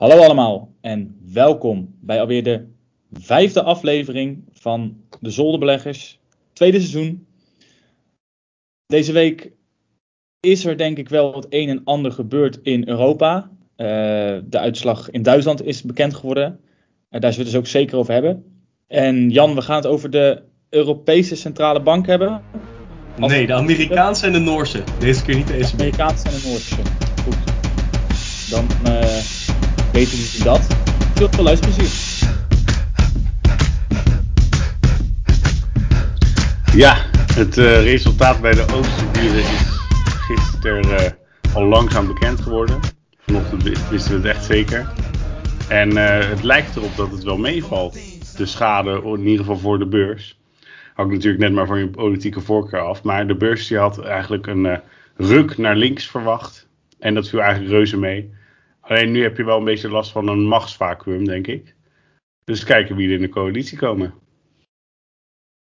Hallo allemaal en welkom bij alweer de vijfde aflevering van de Zolderbeleggers, tweede seizoen. Deze week is er denk ik wel het een en ander gebeurd in Europa. Uh, de uitslag in Duitsland is bekend geworden. Uh, daar zullen we het dus ook zeker over hebben. En Jan, we gaan het over de Europese Centrale Bank hebben. Als nee, de Amerikaanse en de Noorse. Deze keer niet de ECB. De Amerikaanse en de Noorse. Goed. Dan uh, weten jullie dat. Veel, luisterplezier. Ja, het uh, resultaat bij de Oosterburen is gisteren uh, al langzaam bekend geworden. Vanochtend wisten we het echt zeker. En uh, het lijkt erop dat het wel meevalt. De schade, in ieder geval voor de beurs. Hangt natuurlijk net maar van je politieke voorkeur af. Maar de beurs die had eigenlijk een ruk naar links verwacht. En dat viel eigenlijk reuze mee. Alleen nu heb je wel een beetje last van een machtsvacuum, denk ik. Dus kijken wie er in de coalitie komen.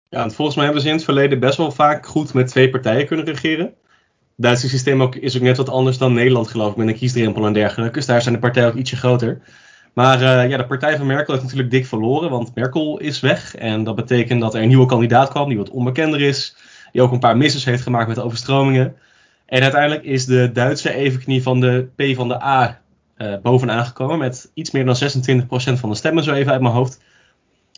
Ja, volgens mij hebben ze in het verleden best wel vaak goed met twee partijen kunnen regeren. Het Duitse systeem ook, is ook net wat anders dan Nederland, geloof ik, met een kiesdrempel en dergelijke. Dus daar zijn de partijen ook ietsje groter. Maar uh, ja, de partij van Merkel heeft natuurlijk dik verloren, want Merkel is weg. En dat betekent dat er een nieuwe kandidaat kwam, die wat onbekender is. Die ook een paar misses heeft gemaakt met overstromingen. En uiteindelijk is de Duitse evenknie van de P van de A uh, bovenaan gekomen met iets meer dan 26% van de stemmen, zo even uit mijn hoofd.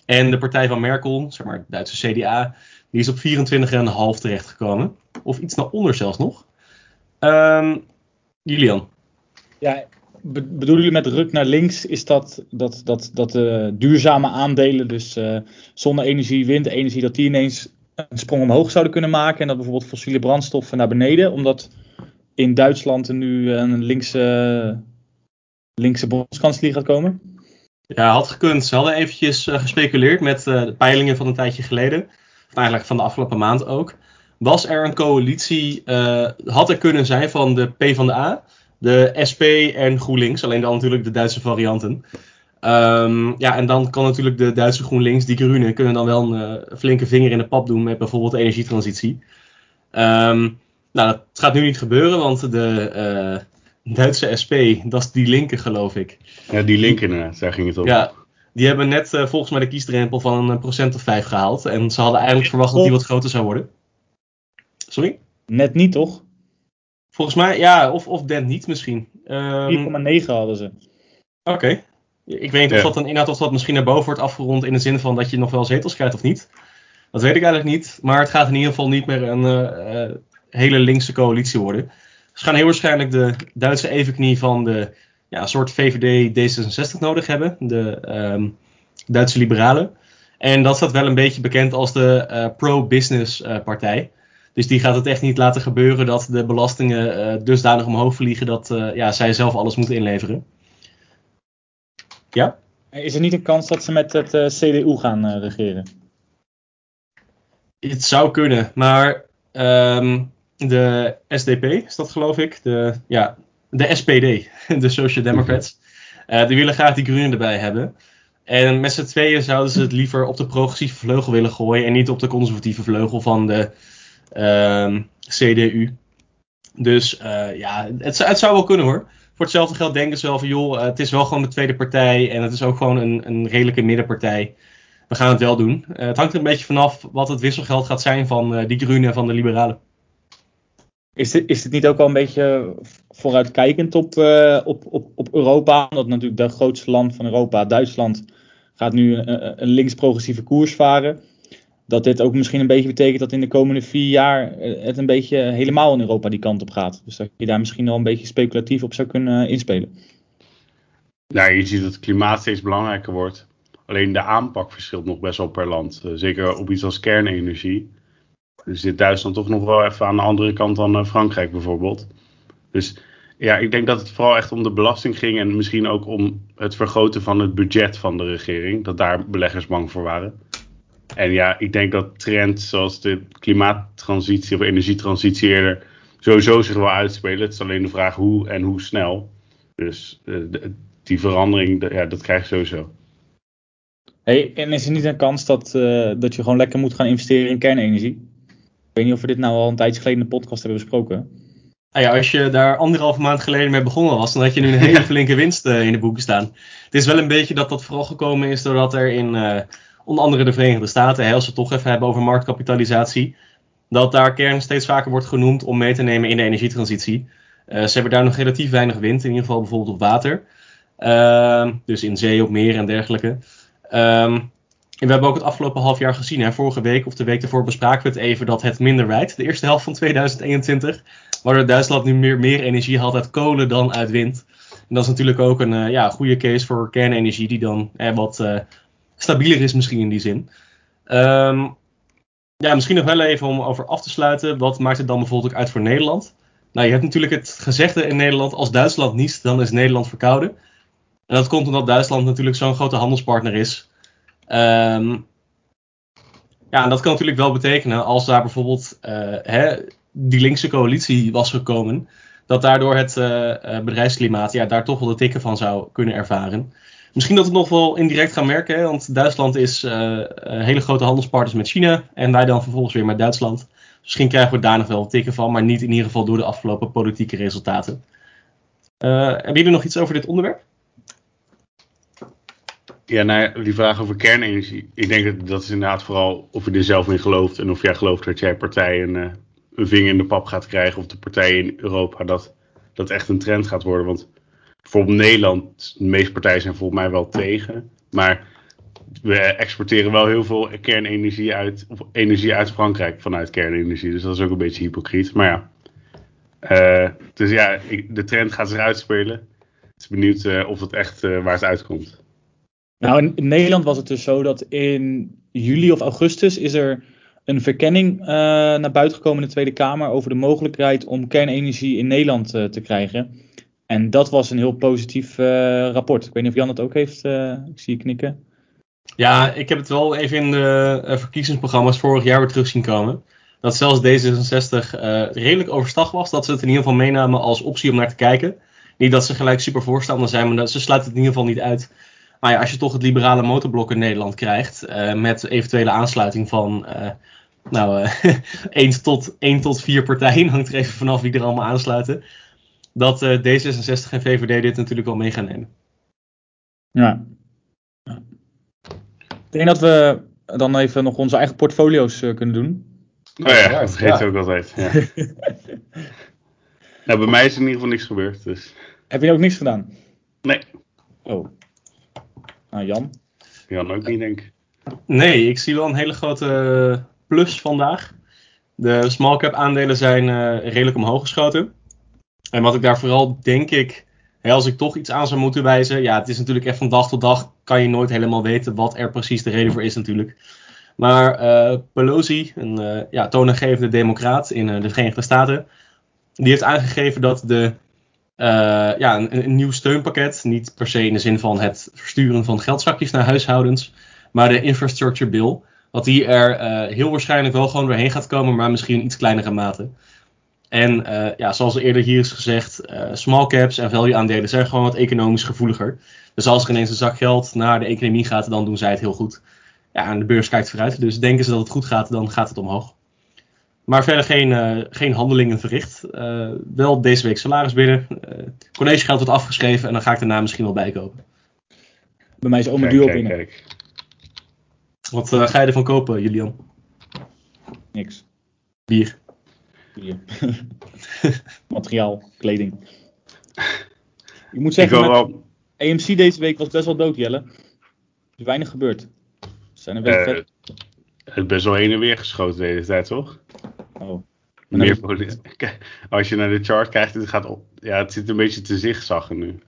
En de partij van Merkel, zeg maar het Duitse CDA, die is op 24,5 terechtgekomen. Of iets naar onder zelfs nog. Um, Julian. Ja, bedoelen jullie met ruk naar links, is dat, dat, dat, dat duurzame aandelen, dus uh, zonne-energie, windenergie, dat die ineens een sprong omhoog zouden kunnen maken. En dat bijvoorbeeld fossiele brandstoffen naar beneden, omdat in Duitsland er nu een linkse linkse bondskanselier gaat komen? Ja, had gekund. Ze hadden eventjes uh, gespeculeerd met uh, de peilingen van een tijdje geleden. Eigenlijk van de afgelopen maand ook. Was er een coalitie, uh, had er kunnen zijn van de P van de SP en GroenLinks. Alleen dan natuurlijk de Duitse varianten. Um, ja, en dan kan natuurlijk de Duitse GroenLinks, die Groenen, kunnen dan wel een flinke vinger in de pap doen met bijvoorbeeld energietransitie. Um, nou, dat gaat nu niet gebeuren, want de, Duitse SP, dat is die linker geloof ik. Ja, die linker daar ging het om. Ja, die hebben net uh, volgens mij de kiesdrempel van een procent of vijf gehaald. En ze hadden eigenlijk verwacht dat die wat groter zou worden. Sorry? Net niet, toch? Volgens mij, ja, of, of net niet misschien. Um, 4,9 hadden ze. Oké. Okay. Ik weet niet of ja. dat een inhoud of dat misschien naar boven wordt afgerond in de zin van dat je nog wel zetels krijgt of niet. Dat weet ik eigenlijk niet. Maar het gaat in ieder geval niet meer een uh, uh, hele linkse coalitie worden. Ze gaan heel waarschijnlijk de Duitse evenknie van de ja, soort VVD D66 nodig hebben. De um, Duitse liberalen. En dat staat wel een beetje bekend als de uh, pro-business uh, partij. Dus die gaat het echt niet laten gebeuren dat de belastingen uh, dusdanig omhoog vliegen dat ja, zij zelf alles moeten inleveren. Ja? Is er niet een kans dat ze met het CDU gaan regeren? Het zou kunnen, maar um, de SDP is dat geloof ik. De, ja, de SPD, de Social Democrats. Uh, die willen graag die groenen erbij hebben. En met z'n tweeën zouden ze het liever op de progressieve vleugel willen gooien en niet op de conservatieve vleugel van de uh, CDU. Dus uh, ja, het, het, zou wel kunnen hoor. Voor hetzelfde geld denken ze wel van joh, het is wel gewoon de tweede partij en het is ook gewoon een, een redelijke middenpartij. We gaan het wel doen. Het hangt er een beetje vanaf wat het wisselgeld gaat zijn van die groenen en van de liberalen. Is dit, is dit niet ook al een beetje vooruitkijkend op, uh, op, op, op Europa? Omdat natuurlijk het grootste land van Europa, Duitsland, gaat nu een, een links-progressieve koers varen. Dat dit ook misschien een beetje betekent dat in de komende vier jaar het een beetje helemaal in Europa die kant op gaat. Dus dat je daar misschien wel een beetje speculatief op zou kunnen inspelen. Nou, je ziet dat het klimaat steeds belangrijker wordt. Alleen de aanpak verschilt nog best wel per land. Zeker op iets als kernenergie zit Duitsland toch nog wel even aan de andere kant dan uh, Frankrijk bijvoorbeeld. Dus ja, ik denk dat het vooral echt om de belasting ging en misschien ook om het vergroten van het budget van de regering. Dat daar beleggers bang voor waren. En ja, ik denk dat trends zoals de klimaattransitie of energietransitie eerder sowieso zich wel uitspelen. Het is alleen de vraag hoe en hoe snel. Dus de, die verandering, de, ja, dat krijg je sowieso. Hey, en is er niet een kans dat, uh, dat je gewoon lekker moet gaan investeren in kernenergie? Ik weet niet of we dit nou al een tijdje geleden in de podcast hebben besproken. Nou ja, als je daar anderhalve maand geleden mee begonnen was, dan had je nu een hele flinke winst uh, in de boeken staan. Het is wel een beetje dat dat vooral gekomen is doordat er in uh, onder andere de Verenigde Staten, hè, als we het toch even hebben over marktkapitalisatie, dat daar kern steeds vaker wordt genoemd om mee te nemen in de energietransitie. Uh, ze hebben daar nog relatief weinig wind, in ieder geval bijvoorbeeld op water. Ehm, dus in zee, op meer en dergelijke. Um, en we hebben ook het afgelopen half jaar gezien, hè, vorige week of de week ervoor bespraken we het even, dat het minder wijdt, de eerste helft van 2021. Waardoor Duitsland nu meer, meer energie haalt uit kolen dan uit wind. En dat is natuurlijk ook een uh, ja, goede case voor kernenergie, die dan eh, wat uh, stabieler is misschien in die zin. Um, ja, misschien nog wel even om over af te sluiten. Wat maakt het dan bijvoorbeeld ook uit voor Nederland? Nou, je hebt natuurlijk het gezegde in Nederland: als Duitsland niest, dan is Nederland verkouden. En dat komt omdat Duitsland natuurlijk zo'n grote handelspartner is. Um, ja, en dat kan natuurlijk wel betekenen als daar bijvoorbeeld uh, hè, die linkse coalitie was gekomen, dat daardoor het uh, bedrijfsklimaat ja, daar toch wel de tikken van zou kunnen ervaren. Misschien dat we het nog wel indirect gaan merken, hè, want Duitsland is uh, hele grote handelspartners met China en wij dan vervolgens weer met Duitsland. Misschien krijgen we daar nog wel tikken van, maar niet in ieder geval door de afgelopen politieke resultaten. hebben jullie nog iets over dit onderwerp? Ja, nou, die vraag over kernenergie. Ik denk dat dat is inderdaad vooral of je er zelf in gelooft. En of jij gelooft dat jij partij een, uh, een vinger in de pap gaat krijgen. Of de partijen in Europa dat dat echt een trend gaat worden. Want bijvoorbeeld Nederland, de meeste partijen zijn volgens mij wel tegen. Maar we exporteren wel heel veel kernenergie uit, of energie uit Frankrijk vanuit kernenergie. Dus dat is ook een beetje hypocriet. Maar ja. Uh, dus ja, ik, de trend gaat zich uitspelen. Ik ben benieuwd uh, of het echt waar het uitkomt. Nou, in Nederland was het dus zo dat in juli of augustus is er een verkenning uh, naar buiten gekomen in de Tweede Kamer over de mogelijkheid om kernenergie in Nederland uh, te krijgen. En dat was een heel positief uh, rapport. Ik weet niet of Jan het ook heeft. ik zie je knikken. Ja, ik heb het wel even in de verkiezingsprogramma's vorig jaar weer terug zien komen. Dat zelfs D66 redelijk overstag was. Dat ze het in ieder geval meenamen als optie om naar te kijken. Niet dat ze gelijk super voorstander zijn, maar dat, ze sluiten het in ieder geval niet uit maar ja, als je toch het liberale motorblok in Nederland krijgt, uh, met eventuele aansluiting van uh, nou, uh, 1, tot, 1 tot 4 partijen, hangt er even vanaf wie er allemaal aansluiten, dat D66 en VVD dit natuurlijk wel mee gaan nemen. Ja. Ik denk dat we dan even nog onze eigen portfolio's kunnen doen. Oh ja, dat vergeet ja. ook altijd. Ja. nou, bij mij is er in ieder geval niks gebeurd. Dus. Heb je ook niks gedaan? Nee. Oh. Nou, Jan? Jan ook niet, denk ik. Nee, ik zie wel een hele grote plus vandaag. De small cap aandelen zijn uh, redelijk omhoog geschoten. En wat ik daar vooral denk ik, hè, als ik toch iets aan zou moeten wijzen. Ja, het is natuurlijk echt van dag tot dag kan je nooit helemaal weten wat er precies de reden voor is natuurlijk. Maar uh, Pelosi, een uh, ja, toonaangevende democraat in de Verenigde Staten, die heeft aangegeven dat de uh, ja, een, nieuw steunpakket. Niet per se in de zin van het versturen van geldzakjes naar huishoudens. Maar de infrastructure bill. Dat die er uh, heel waarschijnlijk wel gewoon doorheen gaat komen. Maar misschien in iets kleinere mate. En uh, ja, zoals eerder hier is gezegd. small caps en value aandelen zijn gewoon wat economisch gevoeliger. Dus als er ineens een zak geld naar de economie gaat. Dan doen zij het heel goed. Ja, de beurs kijkt vooruit. Dus denken ze dat het goed gaat. Dan gaat het omhoog. Maar verder geen, uh, geen handelingen verricht. Uh, wel deze week salaris binnen. Uh, collegegeld wordt afgeschreven en dan ga ik daarna misschien wel bijkopen. Bij mij is oma duo binnen. Kijk. Wat ga je ervan kopen, Julian? Niks. Bier. Bier. Materiaal, kleding. Ik moet zeggen, ik wel... AMC deze week was best wel dood, Jelle. Er is weinig gebeurd. Zijn er wel. Het is best wel heen en weer geschoten de hele tijd, toch? Oh. Meer Als je naar de chart kijkt, het, gaat op, ja, het zit een beetje te zigzaggen nu.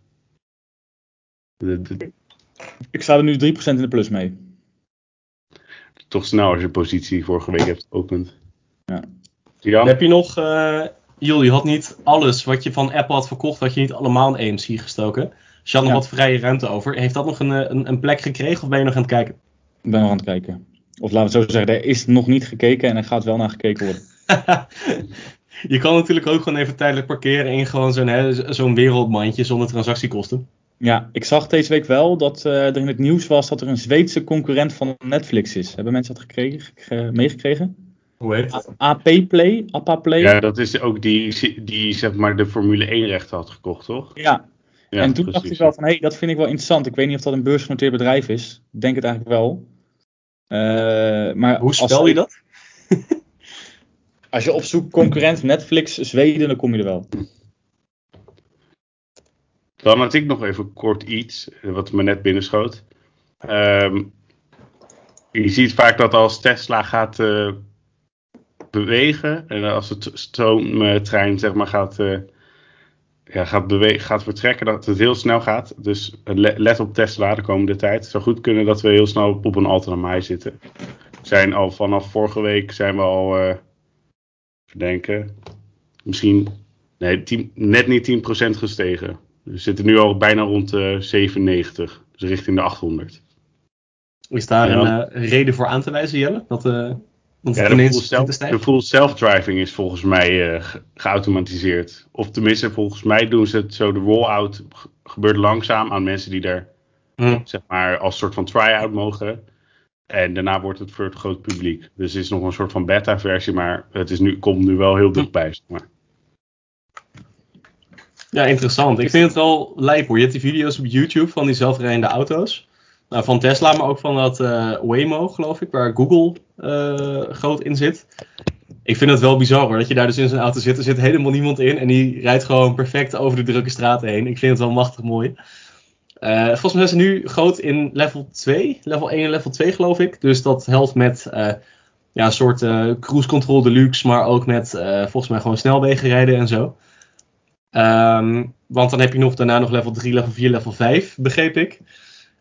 De, de... Ik sta er nu 3% in de plus mee. Toch snel als je positie vorige week hebt geopend. Ja. Jan? Heb je nog, uh, Jul, je had niet alles wat je van Apple had verkocht, had je niet allemaal in AMC gestoken. Dus je had nog wat vrije ruimte over. Heeft dat nog een, eh, een, een plek gekregen of ben je nog aan het kijken? Ik ben nog aan het kijken. Of laten we het zo zeggen, er is nog niet gekeken en er gaat wel naar gekeken worden. je kan natuurlijk ook gewoon even tijdelijk parkeren in gewoon zo'n zo'n wereldmandje zonder transactiekosten. Ja, ik zag deze week wel dat uh, er in het nieuws was dat er een Zweedse concurrent van Netflix is. Hebben mensen dat gekregen, meegekregen? Hoe heet het? AP Play, APA Play. Ja, dat is ook die, die zeg maar de Formule 1 rechten had gekocht, toch? Ja, Ja, en toen dacht ik wel van, hé, hey, dat vind ik wel interessant. Ik weet niet of dat een beursgenoteerd bedrijf is. Ik denk het eigenlijk wel. Eh, maar Hoe spel je dat? Als je opzoekt concurrent Netflix Zweden, dan kom je er wel. Dan had ik nog even kort iets, eh, wat me net binnenschoot. Ehm, je ziet vaak dat als Tesla gaat eh, bewegen, en als de stoomtrein zeg maar gaat, eh, ja, gaat, gaat vertrekken, dat het heel snel gaat. Dus le- let op Tesla de komende tijd. Het zou goed kunnen dat we heel snel op een alternamaai zitten. We zijn al vanaf vorige week zijn we al, eh verdenken, misschien nee, 10 net niet 10% gestegen. We zitten nu al bijna rond de 97, dus richting de 800. Is daar Ja. een eh, reden voor aan te wijzen, Jelle? Dat, eh want Ja, de full, self, de self-driving is volgens mij eh, ge- geautomatiseerd. Of tenminste, volgens mij doen ze het zo. De roll-out gebeurt langzaam aan mensen die er Hm. zeg maar, als soort van try-out mogen. En daarna wordt het voor het groot publiek. Dus het is nog een soort van beta-versie, maar het is nu, komt nu wel heel dichtbij. zeg maar. Ja, interessant. Ik vind het wel lijp hoor. Je hebt die video's op YouTube van die zelfrijdende auto's. Nou, van Tesla, maar ook van dat eh, Waymo, geloof ik, waar Google eh, groot in zit. Ik vind het wel bizar hoor, dat je daar dus in zo'n auto zit. Er zit helemaal niemand in en die rijdt gewoon perfect over de drukke straten heen. Ik vind het wel machtig mooi. Eh, volgens mij zijn ze nu groot in level 2, level 1 en level 2 geloof ik. Dus dat helpt met eh, ja, een soort eh, cruise control deluxe, maar ook met volgens mij gewoon snelwegen rijden en zo. Ehm, want dan heb je nog daarna nog level 3, level 4, level 5, begreep ik.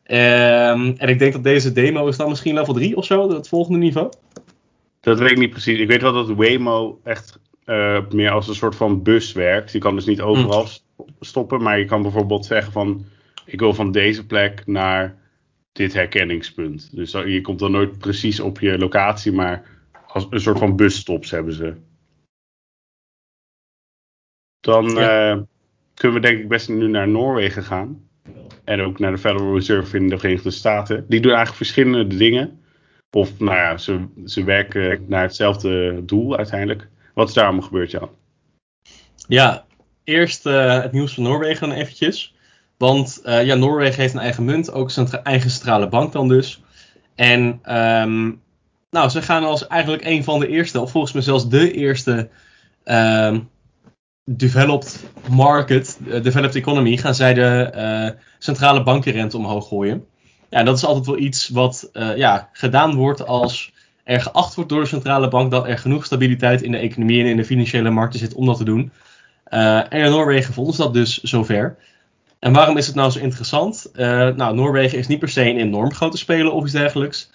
Ehm, en ik denk dat deze demo is dan misschien level 3 of zo, het volgende niveau. Dat weet ik niet precies. Ik weet wel dat Waymo echt meer als een soort van bus werkt. Je kan dus niet overal st- stoppen, maar je kan bijvoorbeeld zeggen van... ik wil van deze plek naar dit herkenningspunt. Dus je komt dan nooit precies op je locatie, maar als een soort van busstops hebben ze. Dan Ja. eh, kunnen we denk ik best nu naar Noorwegen gaan. En ook naar de Federal Reserve in de Verenigde Staten. Die doen eigenlijk verschillende dingen. Of nou ja, ze, ze werken naar hetzelfde doel uiteindelijk. Wat is daar allemaal gebeurd, Jan? Ja, eerst eh, het nieuws van Noorwegen dan eventjes. Want eh, ja, Noorwegen heeft een eigen munt, ook zijn eigen centrale bank dan dus. En ehm, nou, ze gaan als eigenlijk een van de eerste, of volgens mij zelfs de eerste ehm, developed market, eh, developed economy, gaan zij de eh, centrale bankenrente omhoog gooien. Ja, dat is altijd wel iets wat ja, gedaan wordt als er geacht wordt door de centrale bank dat er genoeg stabiliteit in de economie en in de financiële markten zit om dat te doen. En in Noorwegen vonden ze dat dus zover. En waarom is het nou zo interessant? Eh, nou, Noorwegen is niet per se een enorm grote speler of iets dergelijks.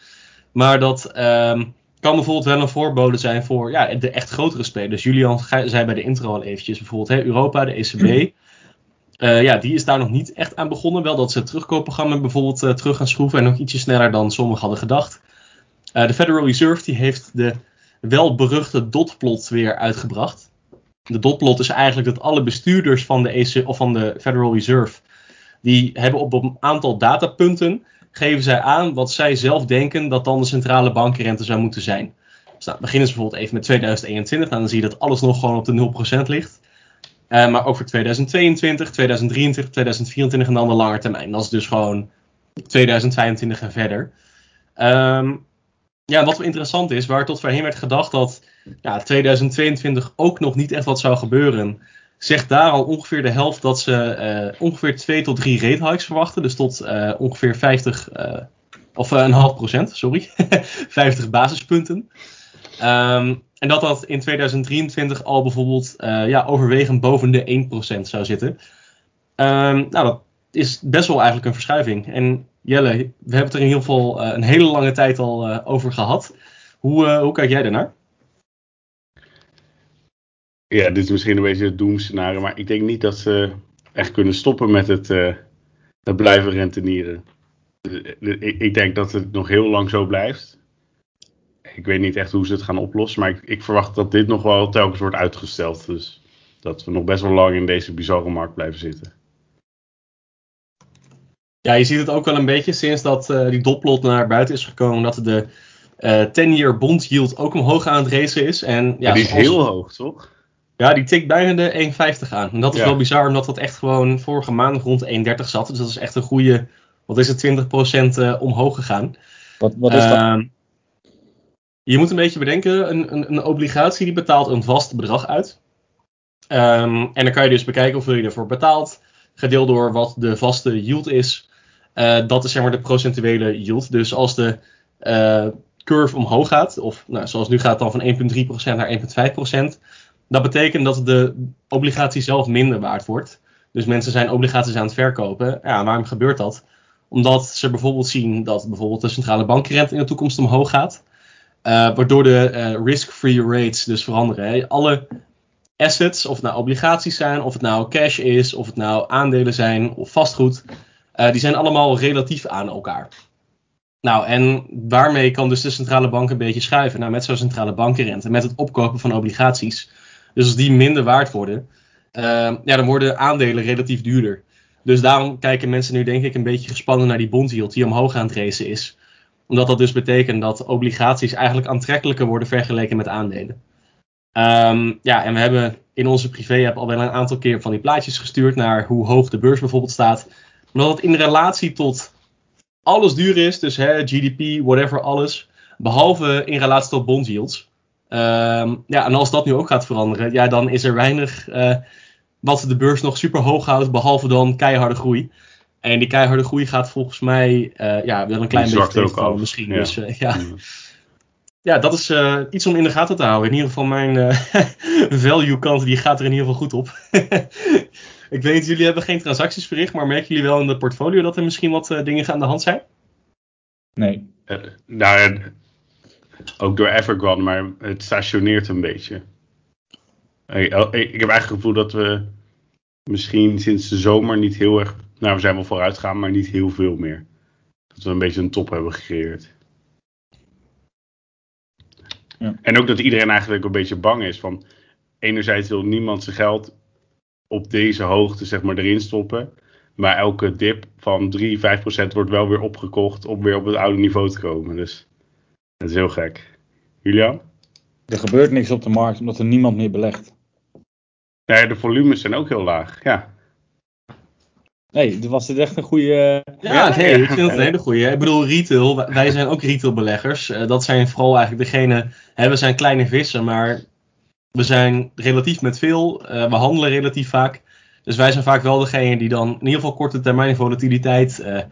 Maar dat ehm, kan bijvoorbeeld wel een voorbode zijn voor ja, de echt grotere spelers. Julian zei bij de intro al eventjes bijvoorbeeld hè, Europa, de ECB. Eh, ja, die is daar nog niet echt aan begonnen. Wel dat ze het terugkoopprogramma bijvoorbeeld eh, terug gaan schroeven en ook ietsje sneller dan sommigen hadden gedacht. De Federal Reserve die heeft de welberuchte dotplot weer uitgebracht. De dotplot is eigenlijk dat alle bestuurders van de, EC, of van de Federal Reserve, die hebben op een aantal datapunten, geven zij aan wat zij zelf denken dat dan de centrale bankrente zou moeten zijn. Dus nou, beginnen ze bijvoorbeeld even met 2021, nou, dan zie je dat alles nog gewoon op de 0% ligt. Eh, maar ook voor 2022, 2023, 2024 en dan de lange termijn. Dat is dus gewoon 2025 en verder. Ehm, ja, wat wel interessant is, waar tot voorheen werd gedacht dat ja, 2022 ook nog niet echt wat zou gebeuren, zegt daar al ongeveer de helft dat ze eh, ongeveer 2 tot 3 rate hikes verwachten. Dus tot eh, ongeveer 50, eh, of een half procent, sorry, 50 basispunten. Ehm, en dat dat in 2023 al bijvoorbeeld ja, overwegend boven de 1% zou zitten. Ehm, nou, dat is best wel eigenlijk een verschuiving. En Jelle, we hebben het er in ieder geval een hele lange tijd al over gehad. Hoe, hoe kijk jij daarnaar? Ja, dit is misschien een beetje het doemscenario, maar ik denk niet dat ze echt kunnen stoppen met het, het blijven rentenieren. Eh, Ik, ik denk dat het nog heel lang zo blijft. Ik weet niet echt hoe ze het gaan oplossen, maar ik, ik verwacht dat dit nog wel telkens wordt uitgesteld. Dus dat we nog best wel lang in deze bizarre markt blijven zitten. Ja, je ziet het ook wel een beetje sinds dat eh, die dotplot naar buiten is gekomen. Dat de eh 10-year bond yield ook omhoog aan het racen is. En, ja, die is zoals- heel hoog, toch? Ja, die tikt bijna de 1,50 aan. En dat is Ja. wel bizar, omdat dat echt gewoon vorige maand rond de 1,30 zat. Dus dat is echt een goede, wat is het, 20% eh, omhoog gegaan. Wat, wat is dat? Ehm, je moet een beetje bedenken, een, een, een obligatie die betaalt een vast bedrag uit. Ehm, en dan kan je dus bekijken hoeveel je ervoor betaalt, gedeeld door wat de vaste yield is. Eh, dat is zeg maar de procentuele yield. Dus als de eh, curve omhoog gaat, of nou, zoals nu gaat dan van 1,3% naar 1,5%, dat betekent dat de obligatie zelf minder waard wordt. Dus mensen zijn obligaties aan het verkopen. Ja, waarom gebeurt dat? Omdat ze bijvoorbeeld zien dat bijvoorbeeld de centrale bankrente in de toekomst omhoog gaat. Eh, waardoor de eh, risk-free rates dus veranderen. Alle assets, of het nou obligaties zijn, of het nou cash is, of het nou aandelen zijn of vastgoed, eh, die zijn allemaal relatief aan elkaar. Nou, en waarmee kan dus de centrale bank een beetje schuiven? Nou, met zo'n centrale bankenrente, met het opkopen van obligaties. Dus als die minder waard worden, eh, ja, dan worden aandelen relatief duurder. Dus daarom kijken mensen nu denk ik een beetje gespannen naar die bond yield die omhoog aan het racen is. Omdat dat dus betekent dat obligaties eigenlijk aantrekkelijker worden vergeleken met aandelen. Ehm, ja, en we hebben in onze privé-app al wel een aantal keer van die plaatjes gestuurd naar hoe hoog de beurs bijvoorbeeld staat. Omdat het in relatie tot alles duur is, dus hè, GDP, whatever, alles. Behalve in relatie tot bond yields. Ehm, ja, en als dat nu ook gaat veranderen, ja, dan is er weinig eh, wat de beurs nog super hoog houdt, behalve dan keiharde groei. En die keiharde groei gaat volgens mij eh, ja, wel een klein Die beetje tegenkomen af, misschien. ja. Dus eh, ja. Ja. ja, dat is eh, iets om in de gaten te houden. In ieder geval mijn eh, value kant, die gaat er in ieder geval goed op. Ik weet, jullie hebben geen transacties verricht, maar merken jullie wel in de portfolio dat er misschien wat eh, dingen aan de hand zijn? Nee. Nou, ja, ook door Evergrande, maar het stationeert een beetje. Ik, ik heb eigenlijk het gevoel dat we misschien sinds de zomer niet heel erg. Nou, we zijn wel vooruit gegaan, maar niet heel veel meer. Dat we een beetje een top hebben gecreëerd. Ja. En ook dat iedereen eigenlijk een beetje bang is van. Enerzijds wil niemand zijn geld op deze hoogte zeg maar erin stoppen. Maar elke dip van 3, 5 procent wordt wel weer opgekocht om weer op het oude niveau te komen. Dus dat is heel gek. Julian? Er gebeurt niks op de markt omdat er niemand meer belegt. Ja, de volumes zijn ook heel laag. Ja. Nee, was dit echt een goede. Ja, Ja, nee, ik vind het een hele goeie. Ik bedoel, retail, wij- zijn ook retailbeleggers. Eh, dat zijn vooral eigenlijk degene, hè, we zijn kleine vissen, maar we zijn relatief met veel, eh, we handelen relatief vaak. Dus wij zijn vaak wel degene die dan in ieder geval korte termijn volatiliteit eh,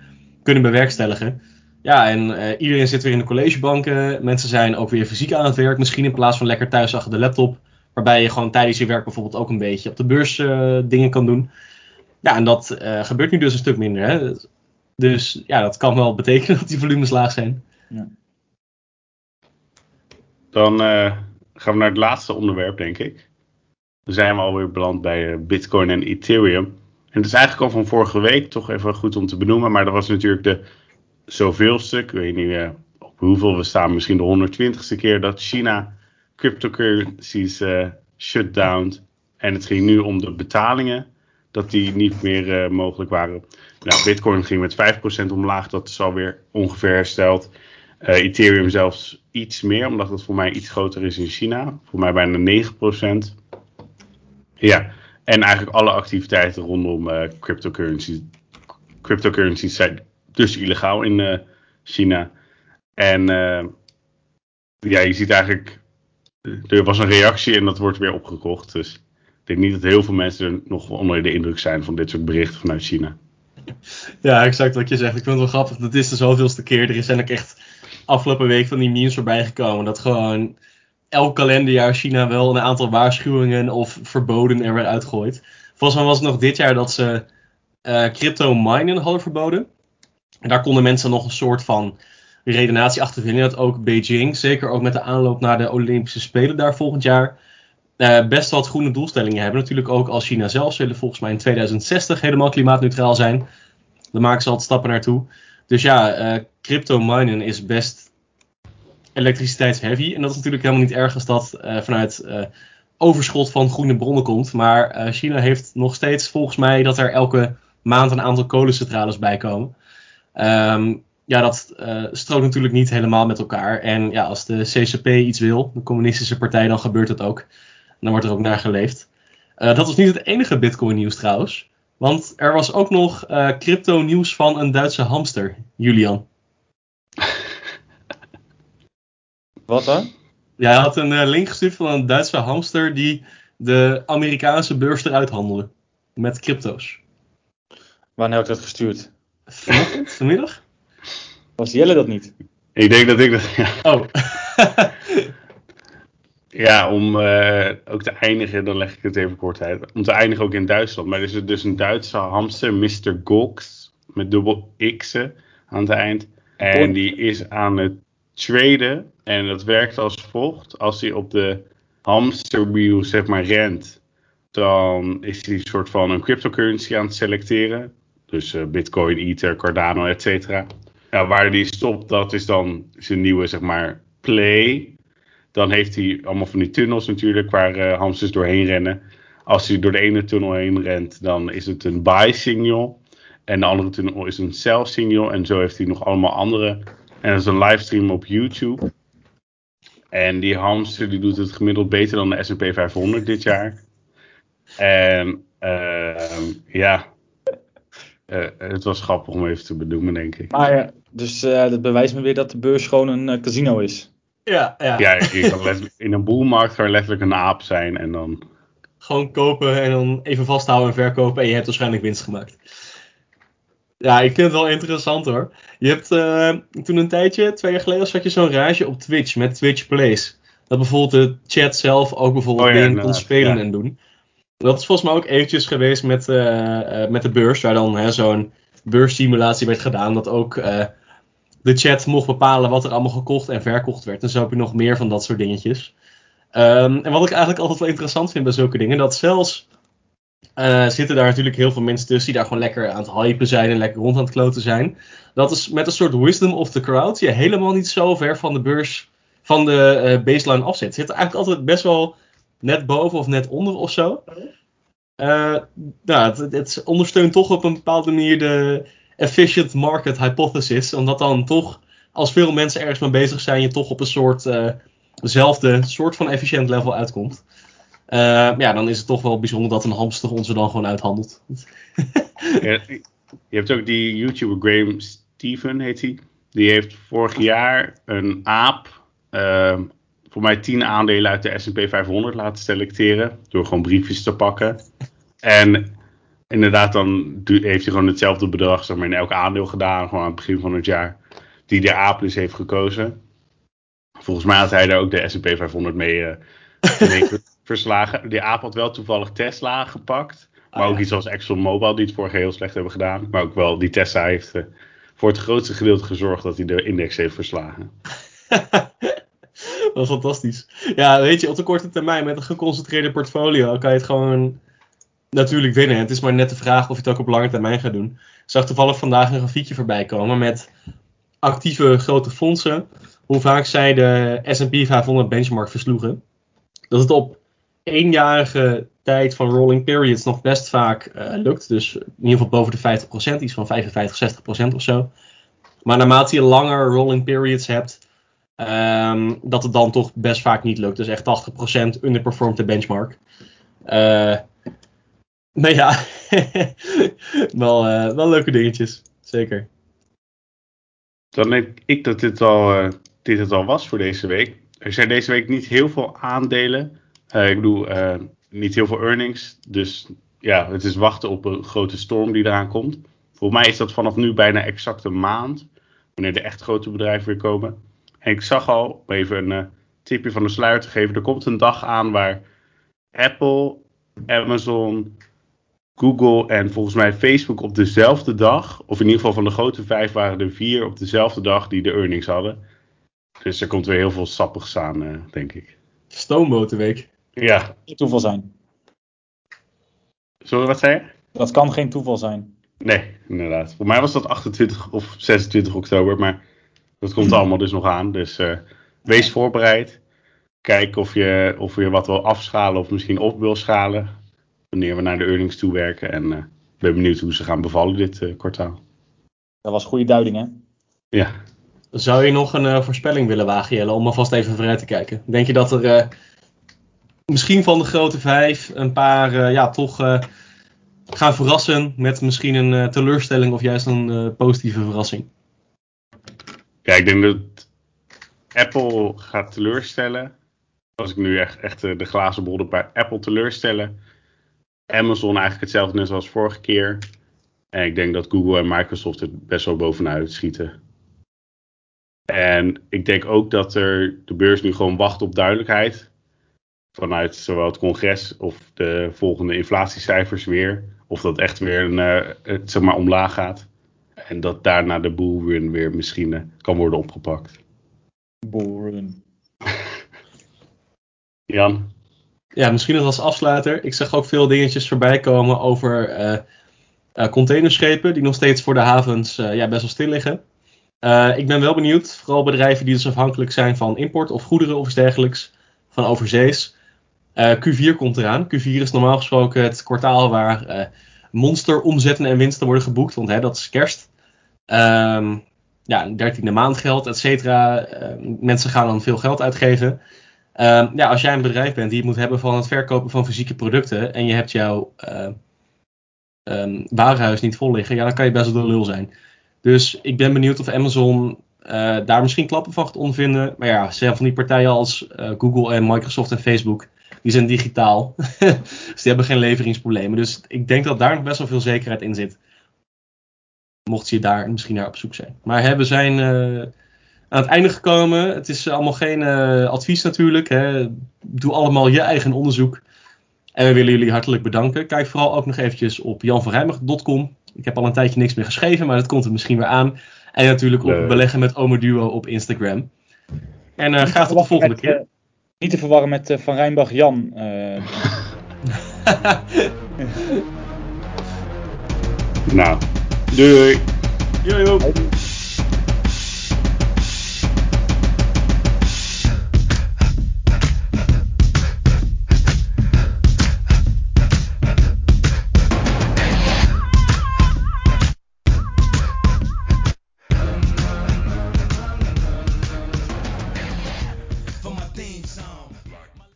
kunnen bewerkstelligen. Ja, en eh, iedereen zit weer in de collegebanken. Mensen zijn ook weer fysiek aan het werk, misschien in plaats van lekker thuis achter de laptop. Waarbij je gewoon tijdens je werk bijvoorbeeld ook een beetje op de beurs eh, dingen kan doen. Ja, en dat eh, gebeurt nu dus een stuk minder. Hè? Dus ja, dat kan wel betekenen dat die volumes laag zijn. Dan eh, gaan we naar het laatste onderwerp, denk ik. Dan zijn we alweer beland bij Bitcoin en Ethereum. En het is eigenlijk al van vorige week, toch even goed om te benoemen. Maar dat was natuurlijk de zoveelste, ik weet niet eh, op hoeveel we staan, misschien de 120ste keer dat China cryptocurrencies eh shut down. En het ging nu om de betalingen, dat die niet meer eh, mogelijk waren. Nou, Bitcoin ging met 5% omlaag, dat is alweer ongeveer hersteld. Eh, Ethereum zelfs iets meer, omdat het voor mij iets groter is in China. Voor mij bijna 9%. Ja, en eigenlijk alle activiteiten rondom eh cryptocurrencies. Cryptocurrencies zijn dus illegaal in eh, China. En eh, ja, je ziet eigenlijk, er was een reactie en dat wordt weer opgekocht. Dus ik denk niet dat heel veel mensen er nog onder de indruk zijn van dit soort berichten vanuit China. Ja, exact wat je zegt. Ik vind het wel grappig. Dat is de zoveelste keer. Er zijn ook echt afgelopen week van die memes voorbij gekomen. Dat gewoon elk kalenderjaar China wel een aantal waarschuwingen of verboden er weer uitgooit. Volgens mij was het nog dit jaar dat ze eh, crypto minen hadden verboden. Daar konden mensen nog een soort van redenatie achter vinden. Dat ook Beijing, zeker ook met de aanloop naar de Olympische Spelen daar volgend jaar, eh, best wat groene doelstellingen hebben. Natuurlijk ook als China zelf. Ze willen volgens mij in 2060 helemaal klimaatneutraal zijn. Daar maken ze altijd stappen naartoe. Dus ja, eh, crypto minen is best elektriciteitsheavy. En dat is natuurlijk helemaal niet erg als dat eh, vanuit eh, overschot van groene bronnen komt. Maar eh, China heeft nog steeds volgens mij dat er elke maand een aantal kolencentrales bij komen. Ehm, ja, dat uh, strookt natuurlijk niet helemaal met elkaar. En ja, als de CCP iets wil, de communistische partij, dan gebeurt het ook. En dan wordt er ook naar geleefd. Uh, dat was niet het enige Bitcoin nieuws trouwens. Want er was ook nog uh, crypto nieuws van een Duitse hamster, Julian. Wat dan? Ja, hij had een link gestuurd van een Duitse hamster die de Amerikaanse beurs eruit handelde. Met crypto's. Wanneer heb ik dat gestuurd? Vanochtend, vanmiddag? Was Jelle dat niet? Ik denk dat ik dat. Ja. Oh. ja, om uh, ook te eindigen, dan leg ik het even kort uit. Om te eindigen ook in Duitsland. Maar er is dus een Duitse hamster, Mr. Gox, met dubbel X'en aan het eind. En die is aan het traden. En dat werkt als volgt. Als hij op de hamsterwiel, zeg maar, rent, dan is hij een soort van een cryptocurrency aan het selecteren. Dus uh, Bitcoin, Ether, Cardano, et cetera. Nou, waar die stopt, dat is dan zijn nieuwe, zeg maar, play. Dan heeft hij allemaal van die tunnels natuurlijk, waar uh, hamsters doorheen rennen. Als hij door de ene tunnel heen rent, dan is het een buy signal. En de andere tunnel is een sell signal. En zo heeft hij nog allemaal andere. En dat is een livestream op YouTube. En die hamster die doet het gemiddeld beter dan de S&P 500 dit jaar. En uh, ja, uh, het was grappig om even te benoemen, denk ik. Maar ja, dus uh, dat bewijst me weer dat de beurs gewoon een uh, casino is. Ja, ja. ja kan in een boelmarkt kan letterlijk een aap zijn en dan... Gewoon kopen en dan even vasthouden en verkopen en je hebt waarschijnlijk winst gemaakt. Ja, ik vind het wel interessant hoor. Je hebt uh, toen een tijdje, twee jaar geleden, zat je zo'n rage op Twitch met Twitch Plays. Dat bijvoorbeeld de chat zelf ook bijvoorbeeld oh, ja, dingen kon spelen ja. en doen. Dat is volgens mij ook eventjes geweest met, uh, met de beurs, waar dan zo'n beurssimulatie werd gedaan. Dat ook uh, de chat mocht bepalen wat er allemaal gekocht en verkocht werd. En zo heb je nog meer van dat soort dingetjes. Um, en wat ik eigenlijk altijd wel interessant vind bij zulke dingen, dat zelfs zitten daar natuurlijk heel veel mensen tussen die daar gewoon lekker aan het hypen zijn en lekker rond aan het kloten zijn. Dat is met een soort wisdom of the crowd je helemaal niet zo ver van de beurs, van de uh, baseline afzet. Het zit eigenlijk altijd best wel net boven of net onder of zo. Uh, nou, het, het, ondersteunt toch op een bepaalde manier de efficient market hypothesis. Omdat dan toch, als veel mensen ergens mee bezig zijn, je toch op een soort dezelfde soort van efficiënt level uitkomt. Uh, ja, dan is het toch wel bijzonder dat een hamster ons er dan gewoon uithandelt. ja, je hebt ook die YouTuber Graham Steven, heet hij. Die heeft vorig jaar een aap, uh, voor mij 10 aandelen uit de S&P 500 laten selecteren. Door gewoon briefjes te pakken. En inderdaad, dan heeft hij gewoon hetzelfde bedrag zeg maar, in elk aandeel gedaan. Gewoon aan het begin van het jaar. Die de dus heeft gekozen. Volgens mij had hij daar ook de S&P 500 mee, uh, mee verslagen. Die aap had wel toevallig Tesla gepakt. Maar ook iets als ExxonMobil, die het vorige heel slecht hebben gedaan. Maar ook wel die Tesla heeft uh, voor het grootste gedeelte gezorgd dat hij de index heeft verslagen. dat is fantastisch. Ja, weet je, op de korte termijn met een geconcentreerde portfolio kan je het gewoon natuurlijk winnen. Het is maar net de vraag of je het ook op lange termijn gaat doen. Ik zag toevallig vandaag een grafiekje voorbij komen met actieve grote fondsen. Hoe vaak zij de S&P 500 benchmark versloegen. Dat het op eenjarige tijd van rolling periods nog best vaak uh, lukt. Dus in ieder geval boven de 50%, iets van 55, 60% of zo. Maar naarmate je langer rolling periods hebt, um, dat het dan toch best vaak niet lukt. Dus echt 80% underperformt de benchmark. Uh, maar ja, wel, uh, wel leuke dingetjes. Zeker. Dan denk ik dat dit, al, dit het al was voor deze week. Er zijn deze week niet heel veel aandelen. Ik bedoel, niet heel veel earnings. Dus ja, het is wachten op een grote storm die eraan komt. Volgens mij is dat vanaf nu bijna exact een maand. Wanneer de echt grote bedrijven weer komen. En ik zag al, om even een uh, tipje van de sluier te geven. Er komt een dag aan waar Apple, Amazon, Google en volgens mij Facebook op dezelfde dag. Of in ieder geval van de grote vijf waren er vier op dezelfde dag die de earnings hadden. Dus er komt weer heel veel sappigs aan, denk ik. Stoombotenweek. Ja. Geen toeval zijn. Sorry, wat zei je? Dat kan geen toeval zijn. Nee, inderdaad. Voor mij was dat 28 of 26 oktober, maar dat komt allemaal dus nog aan. Dus uh, wees voorbereid. Kijk of je, of je wat wil afschalen of misschien op wil schalen. Wanneer we naar de earnings toe werken. En uh, ben benieuwd hoe ze gaan bevallen dit uh, kwartaal. Dat was goede duiding, hè? Ja. Zou je nog een uh, voorspelling willen wagen, Jelle, om alvast even vooruit te kijken? Denk je dat er uh, misschien van de grote vijf een paar uh, ja, toch gaan verrassen met misschien een teleurstelling of juist een positieve verrassing? Ja, ik denk dat Apple gaat teleurstellen. Als ik nu echt, echt de glazen bol bij Apple teleurstellen. Amazon eigenlijk hetzelfde net als vorige keer. En ik denk dat Google en Microsoft er best wel bovenuit schieten. En ik denk ook dat er de beurs nu gewoon wacht op duidelijkheid. Vanuit zowel het congres of de volgende inflatiecijfers weer. Of dat echt weer een, het, zeg maar, omlaag gaat. En dat daarna de bullrun weer misschien uh, kan worden opgepakt. Bullrun. Jan? Ja, misschien nog als afsluiter. Ik zag ook veel dingetjes voorbij komen over uh, containerschepen. Die nog steeds voor de havens ja, best wel stil liggen. Uh, ik ben wel benieuwd, vooral bedrijven die dus afhankelijk zijn van import of goederen of iets dergelijks, van overzees. Uh, Q4 komt eraan. Q4 is normaal gesproken het kwartaal waar uh, monsteromzetten en winsten worden geboekt, want hè, dat is kerst. Um, ja, dertiende maandgeld, et cetera. mensen gaan dan veel geld uitgeven. Um, ja, als jij een bedrijf bent die het moet hebben van het verkopen van fysieke producten en je hebt jouw um, warenhuis niet vol liggen, ja, dan kan je best wel de lul zijn. Dus ik ben benieuwd of Amazon uh, daar misschien klappen van gaat ondervinden. Maar ja, ze hebben van die partijen als uh, Google en Microsoft en Facebook, die zijn digitaal. dus die hebben geen leveringsproblemen. Dus ik denk dat daar nog best wel veel zekerheid in zit. Mocht je daar misschien naar op zoek zijn. Maar hè, we zijn uh, aan het einde gekomen. Het is allemaal geen advies natuurlijk. Hè. Doe allemaal je eigen onderzoek. En we willen jullie hartelijk bedanken. Kijk vooral ook nog eventjes op janverrijmig.com. Ik heb al een tijdje niks meer geschreven, maar dat komt er misschien weer aan. En natuurlijk op beleggen met Omoduo op Instagram. En uh, graag tot de volgende met, keer. Niet te verwarren met Van Rijnbach Jan. nou, Doei. Doei. ho.